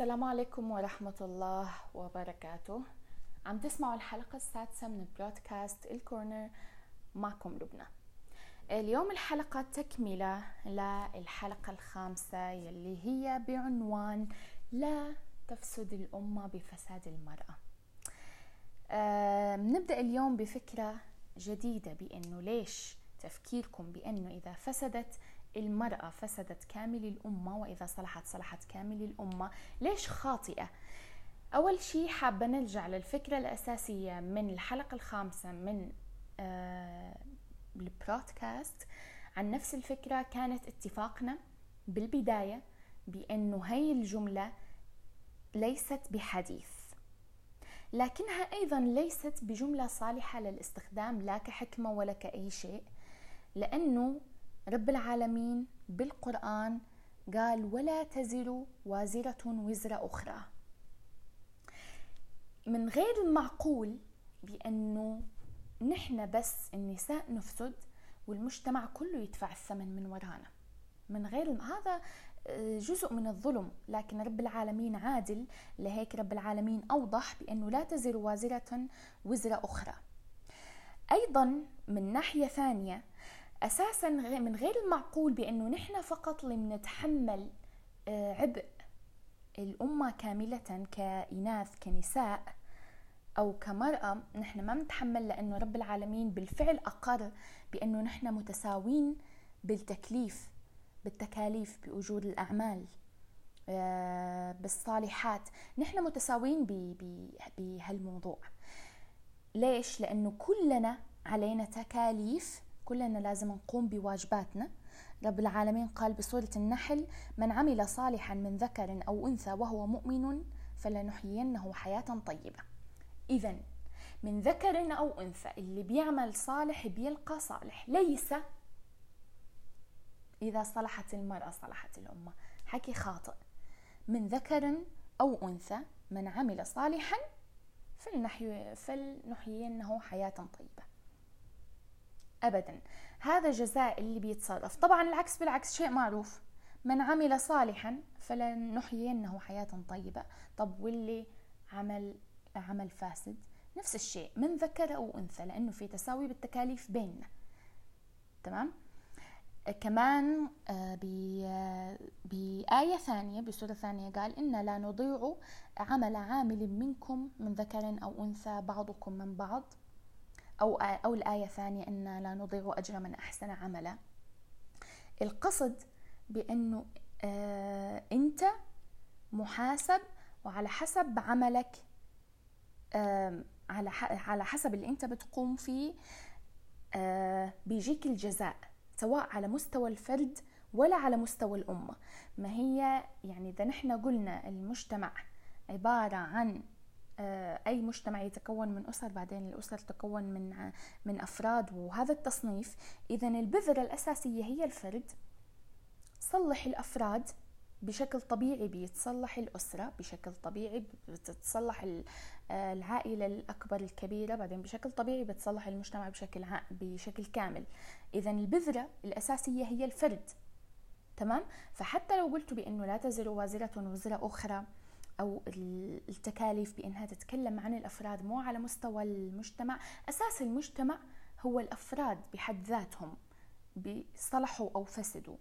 السلام عليكم ورحمة الله وبركاته. عم تسمعوا الحلقة السادسة من برودكاست الكورنر معكم لبنى. اليوم الحلقة تكملة للحلقة الخامسة يلي هي بعنوان لا تفسد الأمة بفساد المرأة. نبدأ اليوم بفكرة جديدة بأنه ليش تفكيركم بأنه إذا فسدت المرأة فسدت كامل الأمة وإذا صلحت صلحت كامل الأمة ليش خاطئة؟ أول شيء حابة نرجع للفكرة الأساسية من الحلقة الخامسة من آه البرودكاست عن نفس الفكرة كانت اتفاقنا بالبداية بأنه هي الجملة ليست بحديث لكنها أيضا ليست بجملة صالحة للاستخدام لا كحكمة ولا كأي شيء لأنه رب العالمين بالقرآن قال ولا تزر وازرة وزر أخرى. من غير المعقول بأنه نحن بس النساء نفسد والمجتمع كله يدفع الثمن من ورانا. من غير هذا آه، جزء من الظلم. لكن رب العالمين عادل. لهيك رب العالمين أوضح بأنه لا تزر وازرة وزر أخرى. أيضا من ناحية ثانية أساسا من غير المعقول بأنه نحن فقط اللي بنتحمل آه، عبء. الأمة كاملة كإناث كنساء أو كمرأة نحن ما بنتحمل لأنه رب العالمين بالفعل أقر بأنه نحن متساوين بالتكليف بالتكاليف باجور الأعمال آه، بالصالحات. نحن متساويين بهالموضوع. ليش؟ لأنه كلنا علينا تكاليف كلنا لازم نقوم بواجباتنا. رب العالمين قال بسورة النحل من عمل صالحا من ذكر أو أنثى وهو مؤمن فلنحيينه حياة طيبة. إذا من ذكر أو أنثى اللي بيعمل صالح بيلقى صالح. ليس إذا صلحت المرأة صلحت الأمة. حكي خاطئ. من ذكر أو أنثى من عمل صالحا فلنحيينه حياة طيبة. ابدا. هذا جزاء اللي بيتصرف طبعا العكس بالعكس شيء معروف. من عمل صالحا فلنحيينه حياة طيبة. طب واللي عمل عمل فاسد؟ نفس الشيء من ذكر أو أنثى لأنه في تساوي بالتكاليف بيننا. تمام؟ كمان آه، بآية ثانية بسورة ثانية قال إن لا نضيع عمل عامل منكم من ذكر أو أنثى بعضكم من بعض. أو أو الآية الثانية إن لا نضيع أجر من أحسن عملا. القصد بأنه آه أنت محاسب وعلى حسب عملك آه على على حسب اللي أنت بتقوم فيه آه بيجيك الجزاء سواء على مستوى الفرد ولا على مستوى الأمة. ما هي يعني إذا نحن قلنا المجتمع عبارة عن أي مجتمع يتكون من أسر بعدين الأسر تتكون من من أفراد. وهذا التصنيف إذا البذرة الأساسية هي الفرد. صلح الأفراد بشكل طبيعي بيتصلح الأسرة بشكل طبيعي بتتصلح آه، العائلة الأكبر الكبيرة بعدين بشكل طبيعي بتصلح المجتمع بشكل بشكل كامل. إذا البذرة الأساسية هي الفرد. تمام؟ فحتى لو قلت بأنه لا تزر وازرة وزر أخرى أو التكاليف بإنها تتكلم عن الأفراد مو على مستوى المجتمع. أساس المجتمع هو الأفراد بحد ذاتهم بصلحوا أو فسدوا.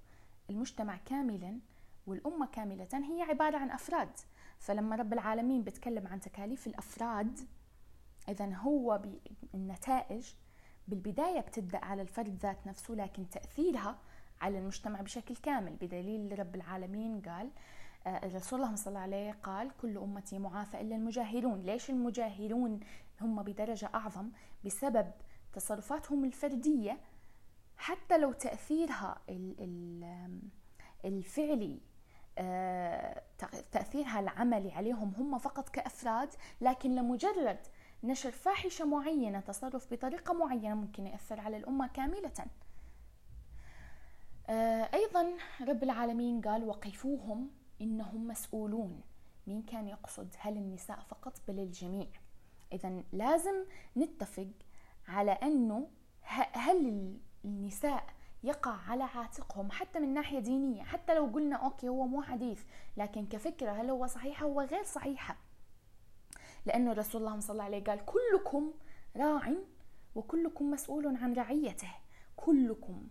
المجتمع كاملا والأمة كاملة هي عبارة عن أفراد. فلما رب العالمين بيتكلم عن تكاليف الأفراد اذا هو النتائج بالبداية بتبدأ على الفرد ذات نفسه لكن تأثيرها على المجتمع بشكل كامل. بدليل رب العالمين قال الرسول الله صلى الله عليه قال كل أمتي معافى إلا المجاهرون ليش المجاهرون هم بدرجة أعظم؟ بسبب تصرفاتهم الفردية. حتى لو تأثيرها الفعلي آه، تأثيرها العملي عليهم هم فقط كأفراد لكن لمجرد نشر فاحشة معينة تصرف بطريقة معينة ممكن يأثر على الأمة كاملة. آه، أيضا رب العالمين قال وقفوهم إنهم مسؤولون. مين كان يقصد؟ هل النساء فقط؟ بل الجميع. إذا لازم نتفق على أنه هل النساء يقع على عاتقهم؟ حتى من ناحية دينية. حتى لو قلنا أوكي هو مو حديث. لكن كفكرة هل هو صحيحة هو غير صحيحة لأنه الرسول الله صلى الله عليه قال كلكم راع وكلكم مسؤول عن رعيته. كلكم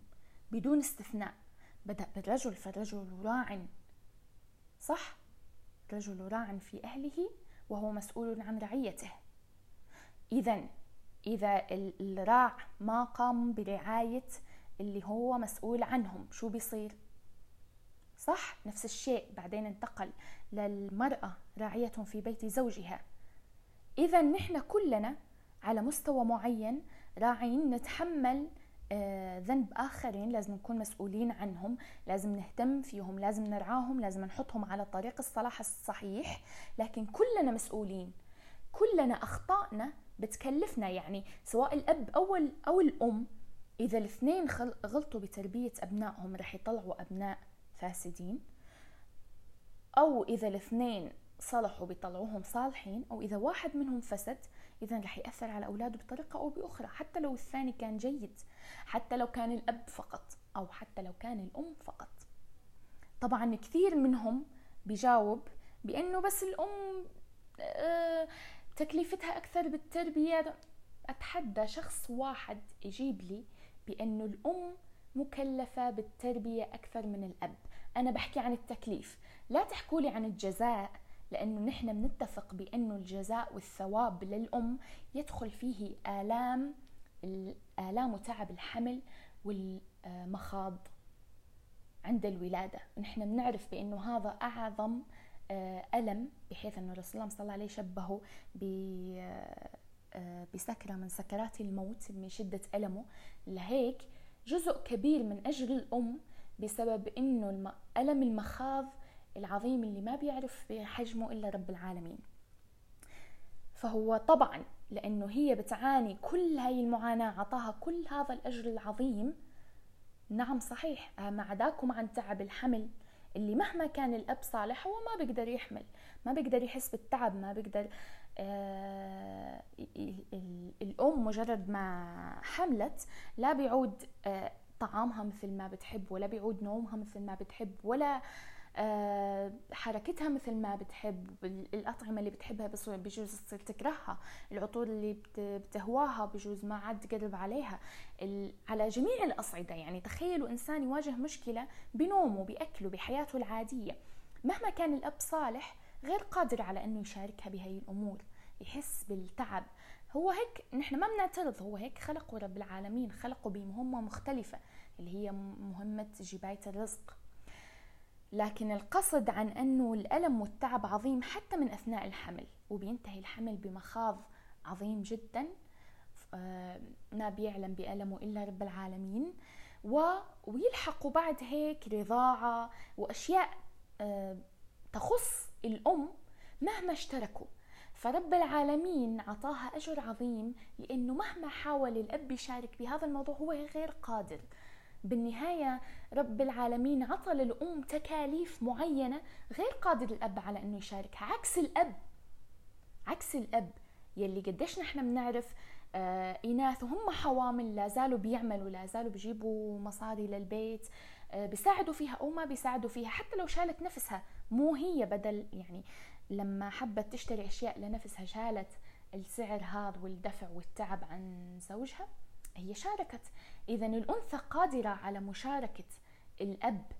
بدون استثناء. بدأ بالرجل فالرجل راع. صح؟ رجل راع في أهله وهو مسؤول عن رعيته. إذا إذا الراع ما قام برعاية اللي هو مسؤول عنهم شو بيصير؟ صح؟ نفس الشيء. بعدين انتقل للمرأة راعية في بيت زوجها. إذا نحن كلنا على مستوى معين راعين نتحمل ذنب آخرين لازم نكون مسؤولين عنهم لازم نهتم فيهم لازم نرعاهم لازم نحطهم على طريق الصلاح الصحيح. لكن كلنا مسؤولين كلنا أخطائنا بتكلفنا. يعني سواء الأب أو, أو الأم إذا الاثنين غلطوا بتربية أبنائهم رح يطلعوا أبناء فاسدين. أو إذا الاثنين صلحوا بيطلعوهم صالحين أو إذا واحد منهم فسد إذا رح يأثر على أولاده بطريقة أو بأخرى حتى لو الثاني كان جيد حتى لو كان الأب فقط أو حتى لو كان الأم فقط. طبعا كثير منهم بيجاوب بأنه بس الأم آه، تكلفتها أكثر بالتربية. أتحدى شخص واحد يجيب لي بأنه الأم مكلفة بالتربية أكثر من الأب. أنا بحكي عن التكليف لا تحكوا لي عن الجزاء لأنه نحن بنتفق بأنه الجزاء والثواب للأم يدخل فيه آلام الآلام وتعب الحمل والمخاض عند الولادة. نحن بنعرف بأنه هذا أعظم آه، ألم بحيث أنه الرسول الله صلى الله عليه شبهه آه، بسكرة من سكرات الموت من شدة ألمه. لهيك جزء كبير من أجر الأم بسبب أنه ألم المخاض العظيم اللي ما بيعرف بحجمه إلا رب العالمين. فهو طبعا لأنه هي بتعاني كل هاي المعاناة عطاها كل هذا الأجر العظيم. نعم صحيح ما عداكم عن تعب الحمل اللي مهما كان الأب صالح هو ما بيقدر يحمل ما بيقدر يحس بالتعب ما بيقدر آه الأم مجرد ما حملت لا بيعود آه طعامها مثل ما بتحب ولا بيعود نومها مثل ما بتحب ولا آه، حركتها مثل ما بتحب الأطعمة اللي بتحبها بجوز تصير تكرهها العطور اللي بتهواها بجوز ما عاد تقرب عليها. على جميع الأصعدة يعني تخيلوا إنسان يواجه مشكلة بنومه بأكله بحياته العادية. مهما كان الأب صالح غير قادر على أنه يشاركها بهي الأمور يحس بالتعب. هو هيك نحن ما بنعترض هو هيك خلقه رب العالمين خلقه بمهمة مختلفة اللي هي مهمة جباية الرزق. لكن القصد عن أنه الألم والتعب عظيم حتى من أثناء الحمل وبينتهي الحمل بمخاض عظيم جدا آه، ما بيعلم بألمه إلا رب العالمين. ويلحقوا بعد هيك رضاعة وأشياء آه، تخص الأم مهما اشتركوا. فرب العالمين عطاها أجر عظيم لأنه مهما حاول الأب يشارك بهذا الموضوع هو غير قادر. بالنهاية رب العالمين عطى للأم تكاليف معينة غير قادر الأب على أنه يشاركها. عكس الأب عكس الأب يلي قديش نحن بنعرف آه إناث وهم حوامل لا زالوا بيعملوا لا زالوا بيجيبوا مصاري للبيت آه بيساعدوا فيها أو ما بيساعدوا فيها. حتى لو شالت نفسها مو هي بدل يعني لما حبت تشتري أشياء لنفسها شالت السعر هذا والدفع والتعب عن زوجها هي شاركت. إذا الأنثى قادرة على مشاركة الأب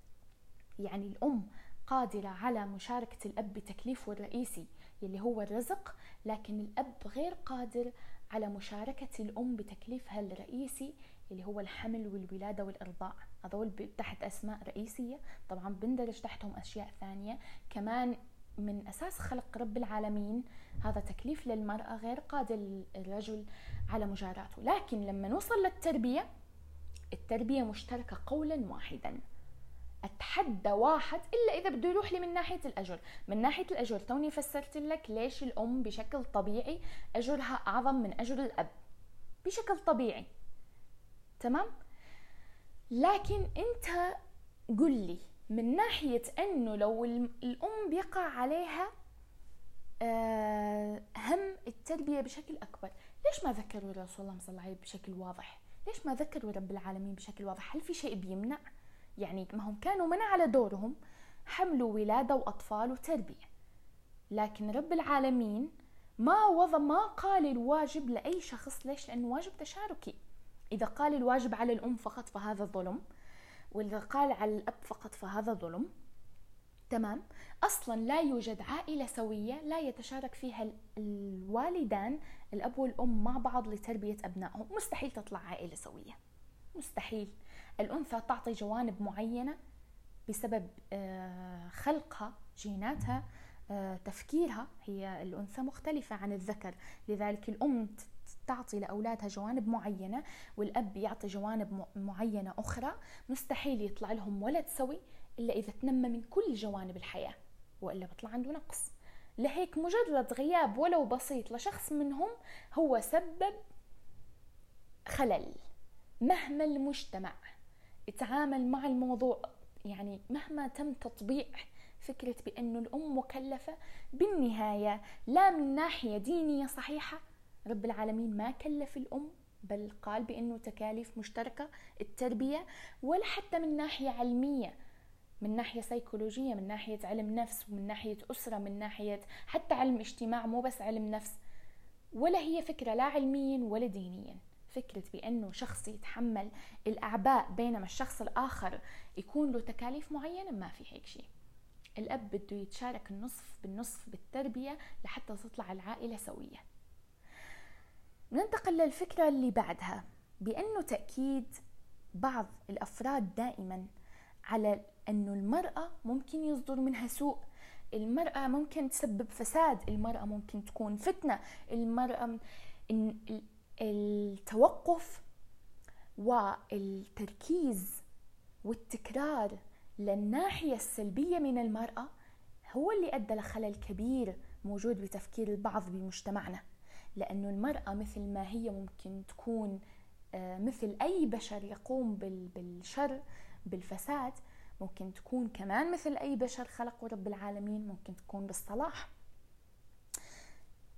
يعني الأم قادرة على مشاركة الأب بتكليفه الرئيسي اللي هو الرزق لكن الأب غير قادر على مشاركة الأم بتكليفها الرئيسي اللي هو الحمل والولادة والإرضاع. هذول تحت أسماء رئيسية طبعا بندرج تحتهم أشياء ثانية. كمان من أساس خلق رب العالمين. هذا تكليف للمرأة غير قادر الرجل على مجاراته. لكن لما نوصل للتربية التربية مشتركة قولا واحدا. أتحدى واحد إلا إذا بده يروح لي من ناحية الأجر. من ناحية الأجر توني فسرت لك ليش الأم بشكل طبيعي أجرها أعظم من أجر الأب. بشكل طبيعي. تمام؟ لكن أنت قل لي من ناحية إنه لو الأم بيقع عليها آه، هم التربيه بشكل أكبر. ليش ما ذكروا الرسول الله صلى الله عليه بشكل واضح؟ ليش ما ذكروا رب العالمين بشكل واضح؟ هل في شيء بيمنع؟ يعني ما هم كانوا من على دورهم حملوا ولادة وأطفال وتربية لكن رب العالمين ما وضع ما قال الواجب لأي شخص. ليش؟ لأنه واجب تشاركي. إذا قال الواجب على الأم فقط فهذا ظلم. وإذا قال على الأب فقط فهذا ظلم. تمام؟ أصلا لا يوجد عائلة سوية لا يتشارك فيها الوالدان الأب والأم مع بعض لتربية أبنائهم. مستحيل تطلع عائلة سوية. مستحيل. الأنثى تعطي جوانب معينة بسبب آه، خلقها جيناتها آه، تفكيرها. هي الأنثى مختلفة عن الذكر. لذلك الام تعطي لأولادها جوانب معينة والأب يعطي جوانب معينة أخرى مستحيل يطلع لهم ولد سوي إلا إذا تنمى من كل جوانب الحياة وإلا بطلع عنده نقص. لهيك مجرد غياب ولو بسيط لشخص منهم هو سبب خلل مهما المجتمع يتعامل مع الموضوع. يعني مهما تم تطبيع فكرة بأنه الأم مكلفة بالنهاية لا من ناحية دينية صحيحة رب العالمين ما كلف الأم بل قال بأنه تكاليف مشتركة التربية ولا حتى من ناحية علمية من ناحية سيكولوجية من ناحية علم نفس ومن ناحية أسرة من ناحية حتى علم اجتماع مو بس علم نفس. ولا هي فكرة لا علميا ولا دينيا. فكرة بأنه شخص يتحمل الأعباء بينما الشخص الآخر يكون له تكاليف معينة ما في هيك شيء. الأب بده يتشارك النصف بالنصف بالتربية لحتى تطلع العائلة سوية. ننتقل للفكرة اللي بعدها بأنه تأكيد بعض الأفراد دائما على أنه المرأة ممكن يصدر منها سوء. المرأة ممكن تسبب فساد المرأة ممكن تكون فتنة المرأة التوقف والتركيز والتكرار للناحية السلبية من المرأة هو اللي أدى لخلل كبير موجود بتفكير البعض بمجتمعنا. لأنه المرأة مثل ما هي ممكن تكون آه، مثل أي بشر يقوم بالشر بالفساد ممكن تكون كمان مثل أي بشر خلقه رب العالمين ممكن تكون بالصلاح.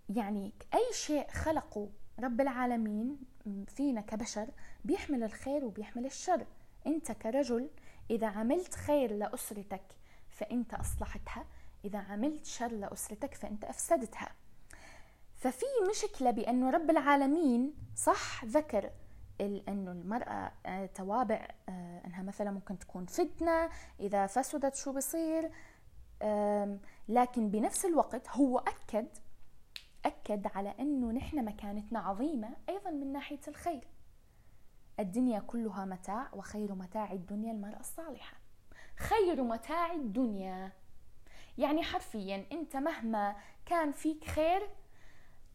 يعني أي شيء خلقه رب العالمين فينا كبشر بيحمل الخير وبيحمل الشر. أنت كرجل إذا عملت خير لأسرتك فأنت أصلحتها إذا عملت شر لأسرتك فأنت أفسدتها. ففي مشكلة بأنه رب العالمين صح ذكر انه المرأة آه، توابع آه، أنها مثلا ممكن تكون فتنة إذا فسدت شو بصير لكن بنفس الوقت هو أكد أكد على أنه نحن مكانتنا عظيمة أيضا من ناحية الخير. الدنيا كلها متاع وخير متاع الدنيا المرأة الصالحة. خير متاع الدنيا. يعني حرفيا أنت مهما كان فيك خير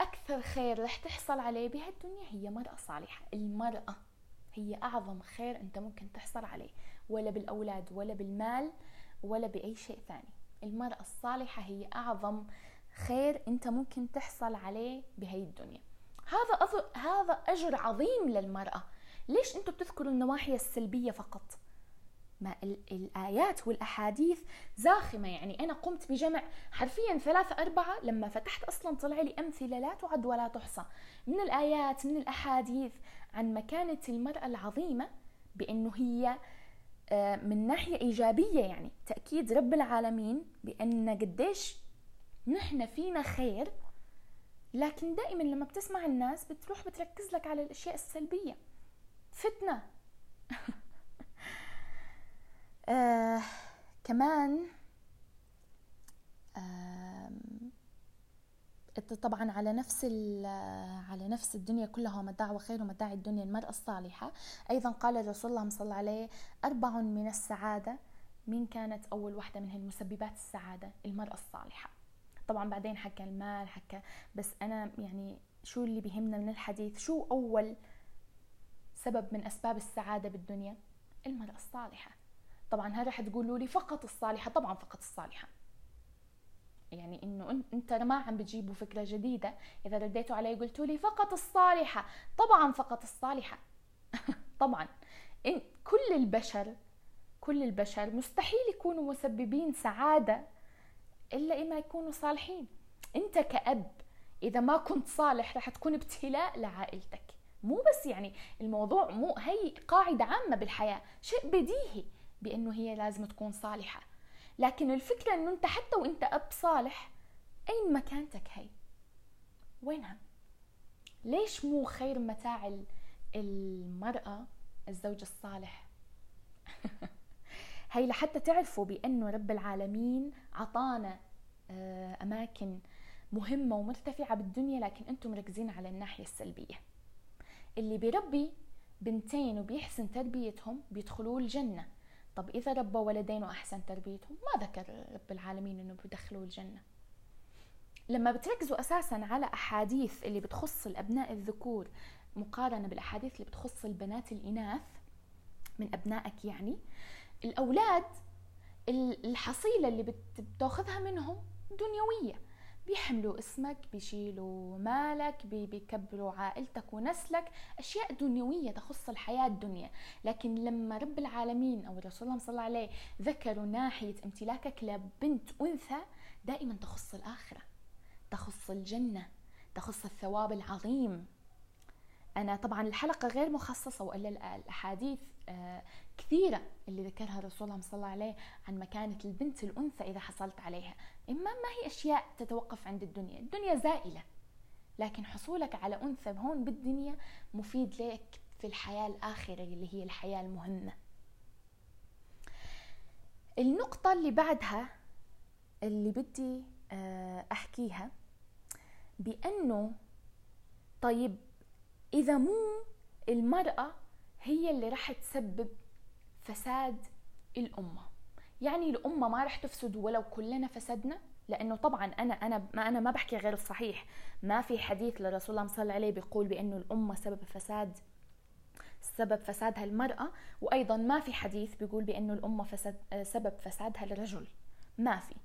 أكثر خير رح تحصل عليه بهالدنيا هي مرأة صالحة. المرأة هي أعظم خير أنت ممكن تحصل عليه ولا بالأولاد ولا بالمال ولا بأي شيء ثاني. المرأة الصالحة هي أعظم خير أنت ممكن تحصل عليه بهي الدنيا. هذا هذا أجر عظيم للمرأة. ليش أنتم بتذكروا النواحي السلبية فقط؟ ما الآيات والأحاديث زاخمة. يعني أنا قمت بجمع حرفيا ثلاثة أربعة لما فتحت أصلا طلع لي أمثلة لا تعد ولا تحصى. من الآيات من الأحاديث عن مكانة المرأة العظيمة بأنه هي آه، من ناحية إيجابية يعني تأكيد رب العالمين بأن قديش نحن فينا خير لكن دائما لما بتسمع الناس بتروح بتركز لك على الأشياء السلبية. فتنة. آه كمان آه طبعا على نفس على نفس الدنيا كلها متاع وخير ومتاع الدنيا المرأة الصالحة. أيضا قال الرسول الله صلى الله عليه أربع من السعادة. مين كانت أول واحدة منهن مسببات السعادة؟ المرأة الصالحة. طبعا بعدين حكى المال حكى بس أنا يعني شو اللي بيهمنا من الحديث؟ شو أول سبب من أسباب السعادة بالدنيا؟ المرأة الصالحة. طبعا هذا حتقولوا لي فقط الصالحة طبعا فقط الصالحة. يعني إنه إنت ما عم بتجيبوا فكرة جديدة. إذا رديتوا علي قلتوا لي فقط الصالحة. طبعا فقط الصالحة. طبعا. إن كل البشر كل البشر مستحيل يكونوا مسببين سعادة إلا إما يكونوا صالحين. إنت كأب إذا ما كنت صالح رح تكون ابتلاء لعائلتك. مو بس يعني الموضوع مو هي قاعدة عامة بالحياة. شيء بديهي. بأنه هي لازم تكون صالحة. لكن الفكرة أنه أنت حتى وأنت أب صالح أين مكانتك هي؟ وينها؟ ليش مو خير متاع المرأة الزوج الصالح؟ هي لحتى تعرفوا بأنه رب العالمين عطانا آه، أماكن مهمة ومرتفعة بالدنيا لكن أنتم مركزين على الناحية السلبية. اللي بيربي بنتين وبيحسن تربيتهم بيدخلوا الجنة. طب إذا ربى ولدين وأحسن تربيتهم ما ذكر رب العالمين أنه بيدخلوا الجنة. لما بتركزوا أساسا على أحاديث اللي بتخص الأبناء الذكور مقارنة بالأحاديث اللي بتخص البنات الإناث من أبنائك يعني الأولاد الحصيلة اللي بتاخذها منهم دنيوية. بيحملوا اسمك بيشيلوا مالك بيكبروا عائلتك ونسلك. أشياء دنيوية تخص الحياة الدنيا. لكن لما رب العالمين أو الرسول صلى الله عليه ذكروا ناحية امتلاكك لبنت أنثى دائما تخص الآخرة تخص الجنة تخص الثواب العظيم. أنا طبعا الحلقة غير مخصصة وإلا الأحاديث آه، كثيرة اللي ذكرها الرسول صلى الله عليه عن مكانة البنت الأنثى إذا حصلت عليها. إما ما هي أشياء تتوقف عند الدنيا الدنيا زائلة لكن حصولك على أنثى هون بالدنيا مفيد لك في الحياة الآخرة اللي هي الحياة المهمة. النقطة اللي بعدها اللي بدي آه، أحكيها بأنه طيب إذا مو المرأة هي اللي راح تسبب فساد الأمة. يعني الأمة ما راح تفسد ولو كلنا فسدنا؟ لأنه طبعا أنا أنا ما أنا ما بحكي غير الصحيح. ما في حديث لرسول الله صلى الله عليه بيقول بانه الأمة سبب فساد سبب فسادها المرأة وأيضا ما في حديث بيقول بانه الأمة فساد سبب فسادها الرجل. ما في.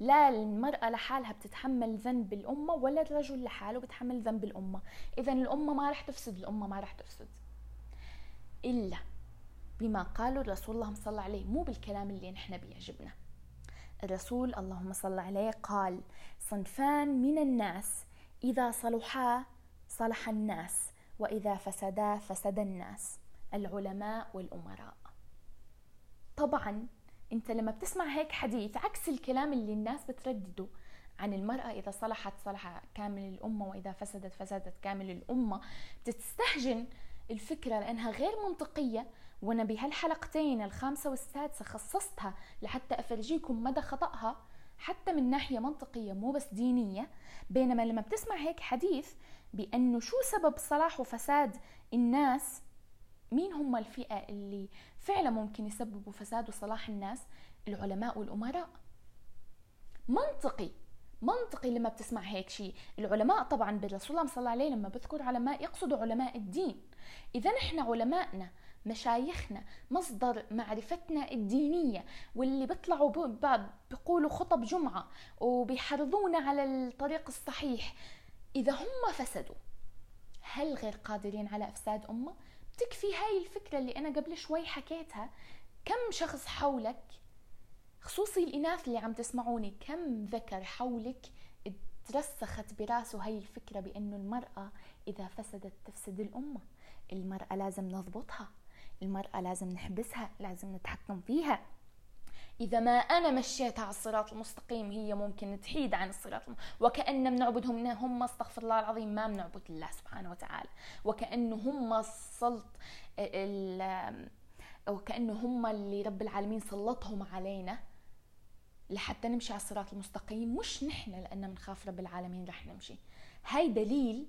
لا المرأة لحالها بتتحمل ذنب الأمة ولا الرجل لحاله بتحمل ذنب الأمة. إذا الأمة ما رح تفسد الأمة ما رح تفسد. إلا بما قاله الرسول اللهم صلى عليه مو بالكلام اللي نحن بيعجبنا. الرسول اللهم صل عليه قال صنفان من الناس إذا صلحا صلح الناس وإذا فسدا فسد الناس. العلماء والأمراء. طبعا أنت لما بتسمع هيك حديث عكس الكلام اللي الناس بتردده عن المرأة إذا صلحت صلح كامل الأمة وإذا فسدت فسدت كامل الأمة. بتستهجن الفكرة لأنها غير منطقية وأنا بهالحلقتين الخامسة والسادسة خصصتها لحتى أفرجيكم مدى خطأها حتى من ناحية منطقية مو بس دينية بينما لما بتسمع هيك حديث بأنه شو سبب صلاح وفساد الناس مين هم الفئة اللي فعلا ممكن يسببوا فساد وصلاح الناس؟ العلماء والأمراء. منطقي منطقي لما بتسمع هيك شيء. العلماء طبعا بالرسول صلى الله عليه لما بذكر علماء يقصدوا علماء الدين. إذا نحن علمائنا مشايخنا مصدر معرفتنا الدينية واللي بيطلعوا بيقولوا خطب جمعة وبيحرضونا على الطريق الصحيح. إذا هم فسدوا هل غير قادرين على إفساد أمة؟ تكفي هاي الفكرة اللي أنا قبل شوي حكيتها. كم شخص حولك خصوصي الإناث اللي عم تسمعوني كم ذكر حولك ترسخت براسه هاي الفكرة بأنه المرأة إذا فسدت تفسد الأمة؟ المرأة لازم نضبطها. المرأة لازم نحبسها لازم نتحكم فيها. إذا ما أنا مشيتها على الصراط المستقيم هي ممكن تحيد عن الصراط وكأن بنعبدهم هم استغفر الله العظيم ما بنعبد الله سبحانه وتعالى. وكأنه هم السلط وكأنه هم اللي رب العالمين سلطهم علينا. لحتى نمشي على الصراط المستقيم مش نحن لأن بنخاف رب العالمين رح نمشي. هاي دليل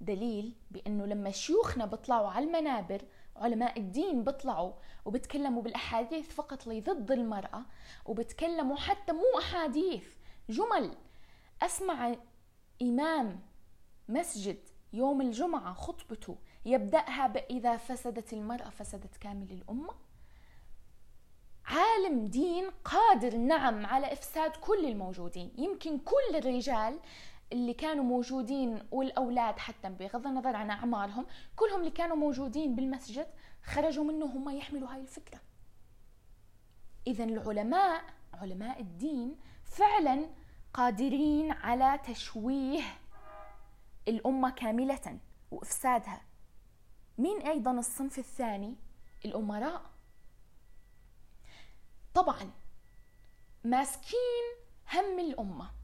دليل بأنه لما شيوخنا بيطلعوا على المنابر علماء الدين بيطلعوا وبتكلموا بالأحاديث فقط لي ضد المرأة وبتكلموا حتى مو أحاديث. جمل. أسمع إمام مسجد يوم الجمعة خطبته يبدأها بإذا فسدت المرأة فسدت كامل الأمة. عالم دين قادر نعم على إفساد كل الموجودين. يمكن كل الرجال اللي كانوا موجودين والأولاد حتى بغض النظر عن أعمارهم كلهم اللي كانوا موجودين بالمسجد خرجوا منه هم يحملوا هاي الفكرة. اذا العلماء علماء الدين فعلا قادرين على تشويه الأمة كاملة وإفسادها. مين أيضا الصنف الثاني؟ الأمراء. طبعا ماسكين هم الأمة.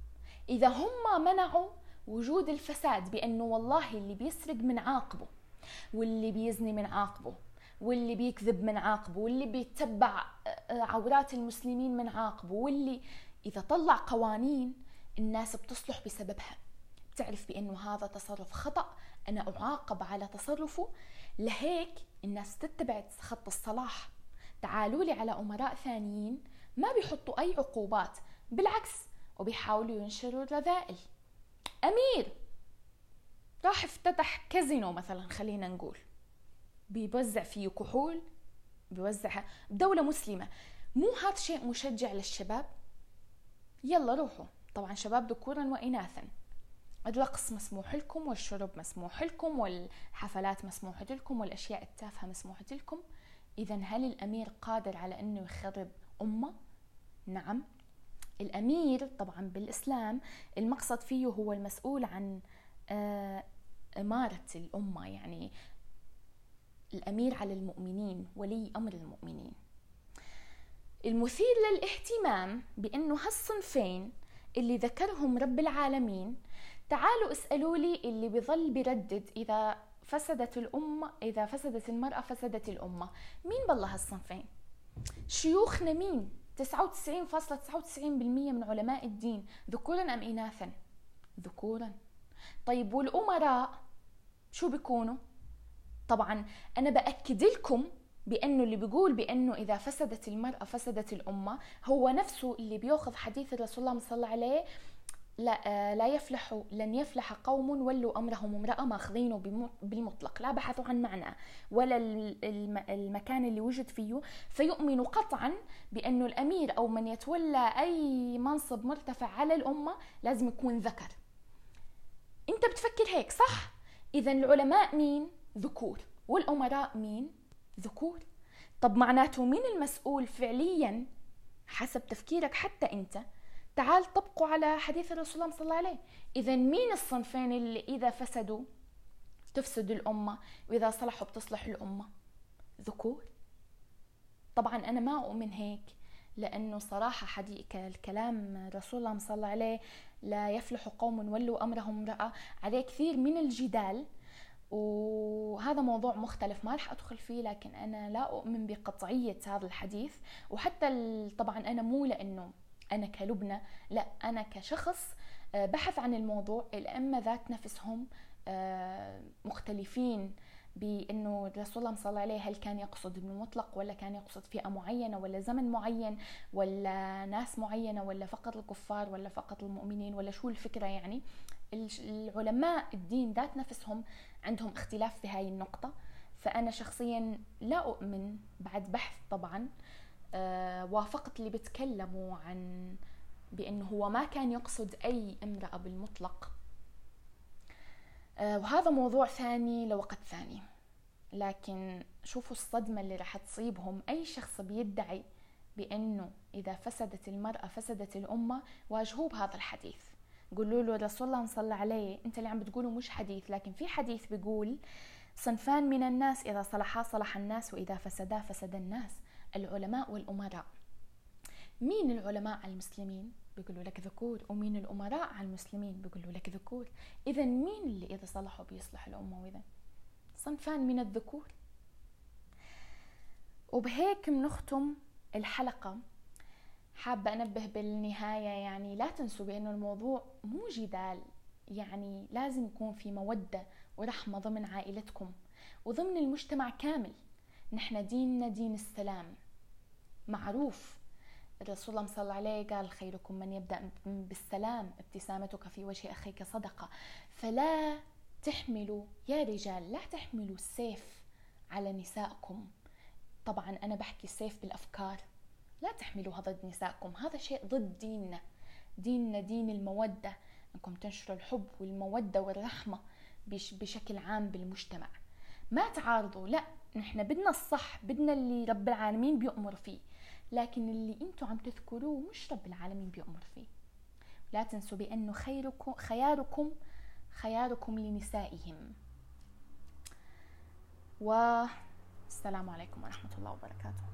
إذا هم منعوا وجود الفساد بأنه والله اللي بيسرق من عاقبه واللي بيزني من عاقبه واللي بيكذب من عاقبه واللي بيتبع آه، عورات المسلمين من عاقبه واللي إذا طلع قوانين الناس بتصلح بسببها. بتعرف بأنه هذا تصرف خطأ أنا أعاقب على تصرفه. لهيك الناس تتبع خط الصلاح. تعالوا لي على أمراء ثانيين ما بيحطوا أي عقوبات بالعكس وبيحاولوا ينشروا الرذائل. أمير راح افتتح كازينو مثلا خلينا نقول. بيوزع فيه كحول بيوزعها بدولة مسلمة. مو هذا شيء مشجع للشباب؟ يلا روحوا. طبعا شباب ذكورا وإناثا. الرقص مسموح لكم والشرب مسموح لكم والحفلات مسموحة لكم والأشياء التافهة مسموحة لكم. إذا هل الأمير قادر على أنه يخرب أمة؟ نعم. الأمير طبعا بالإسلام المقصد فيه هو المسؤول عن آه، إمارة الأمة يعني الأمير على المؤمنين ولي أمر المؤمنين. المثير للاهتمام بأنه هالصنفين اللي ذكرهم رب العالمين تعالوا اسألوا لي اللي بظل بردد إذا فسدت الأمة إذا فسدت المرأة فسدت الأمة. مين بالله هالصنفين؟ شيوخنا مين؟ 99.99% من علماء الدين. ذكورا أم إناثا؟ ذكورا. طيب والأمراء شو بيكونوا؟ طبعا أنا بأكد لكم بأنه اللي بيقول بأنه إذا فسدت المرأة فسدت الأمة هو نفسه اللي بيأخذ حديث الرسول الله صلى الله عليه لا لا يفلح لن يفلح قوم ولوا أمرهم امرأة ماخذينه بالمطلق. لا بحثوا عن معنى ولا المكان اللي وجد فيه. فيؤمن قطعا بانه الأمير أو من يتولى أي منصب مرتفع على الأمة لازم يكون ذكر. أنت بتفكر هيك صح؟ اذا العلماء مين؟ ذكور. والأمراء مين؟ ذكور. طب معناته مين المسؤول فعليا حسب تفكيرك حتى أنت تعال طبقوا على حديث الرسول صلى الله عليه إذا مين الصنفين اللي إذا فسدوا تفسد الأمة وإذا صلحوا بتصلح الأمة؟ ذكور. طبعا أنا ما أؤمن هيك لأنه صراحة حديث الكلام رسول الله صلى الله عليه لا يفلح قوم ولوا أمرهم امرأة عليه كثير من الجدال وهذا موضوع مختلف ما راح أدخل فيه لكن أنا لا أؤمن بقطعية هذا الحديث. وحتى طبعا أنا مو لأنه أنا كلبنى لا أنا كشخص آه، بحث عن الموضوع الأئمة ذات نفسهم آه، مختلفين بأنه الرسول الله صلى الله عليه هل كان يقصد بالمطلق ولا كان يقصد فئة معينة ولا زمن معين ولا ناس معينة ولا فقط الكفار ولا فقط المؤمنين ولا شو الفكرة يعني. العلماء الدين ذات نفسهم عندهم اختلاف في هاي النقطة. فأنا شخصيا لا أؤمن بعد بحث طبعا وافقت اللي بتكلموا عن بأنه هو ما كان يقصد أي امرأة بالمطلق. آه، وهذا موضوع ثاني لوقت ثاني. لكن شوفوا الصدمة اللي راح تصيبهم. أي شخص بيدعي بأنه إذا فسدت المرأة فسدت الأمة واجهوه بهذا الحديث. قولوا له رسول الله صلى عليه أنت اللي عم بتقوله مش حديث. لكن في حديث بيقول صنفان من الناس إذا صلحا صلح الناس وإذا فسدا فسد الناس. العلماء والأمراء. مين العلماء على المسلمين؟ بيقولوا لك ذكور. ومين الأمراء على المسلمين؟ بيقولوا لك ذكور. إذا مين اللي إذا صلحوا بيصلح الأمة؟ وإذا صنفان من الذكور. وبهيك بنختم الحلقة. حابة أنبه بالنهاية يعني لا تنسوا بأنه الموضوع مو جدال. يعني لازم يكون في مودة ورحمة ضمن عائلتكم. وضمن المجتمع كامل. نحن ديننا دين السلام. معروف. الرسول الله صلى الله عليه قال خيركم من يبدأ بالسلام ابتسامتك في وجه أخيك صدقة. فلا تحملوا يا رجال لا تحملوا السيف على نسائكم. طبعا أنا بحكي السيف بالأفكار. لا تحملوها ضد نسائكم هذا شيء ضد ديننا. ديننا دين المودة. أنكم تنشروا الحب والمودة والرحمة بشكل عام بالمجتمع. ما تعارضوا لا نحن بدنا الصح بدنا اللي رب العالمين بيأمر فيه. لكن اللي أنتم عم تذكروه مش رب العالمين بيأمر فيه. لا تنسوا بأنه خيركم خياركم خياركم لنسائهم. والسلام عليكم ورحمة الله وبركاته.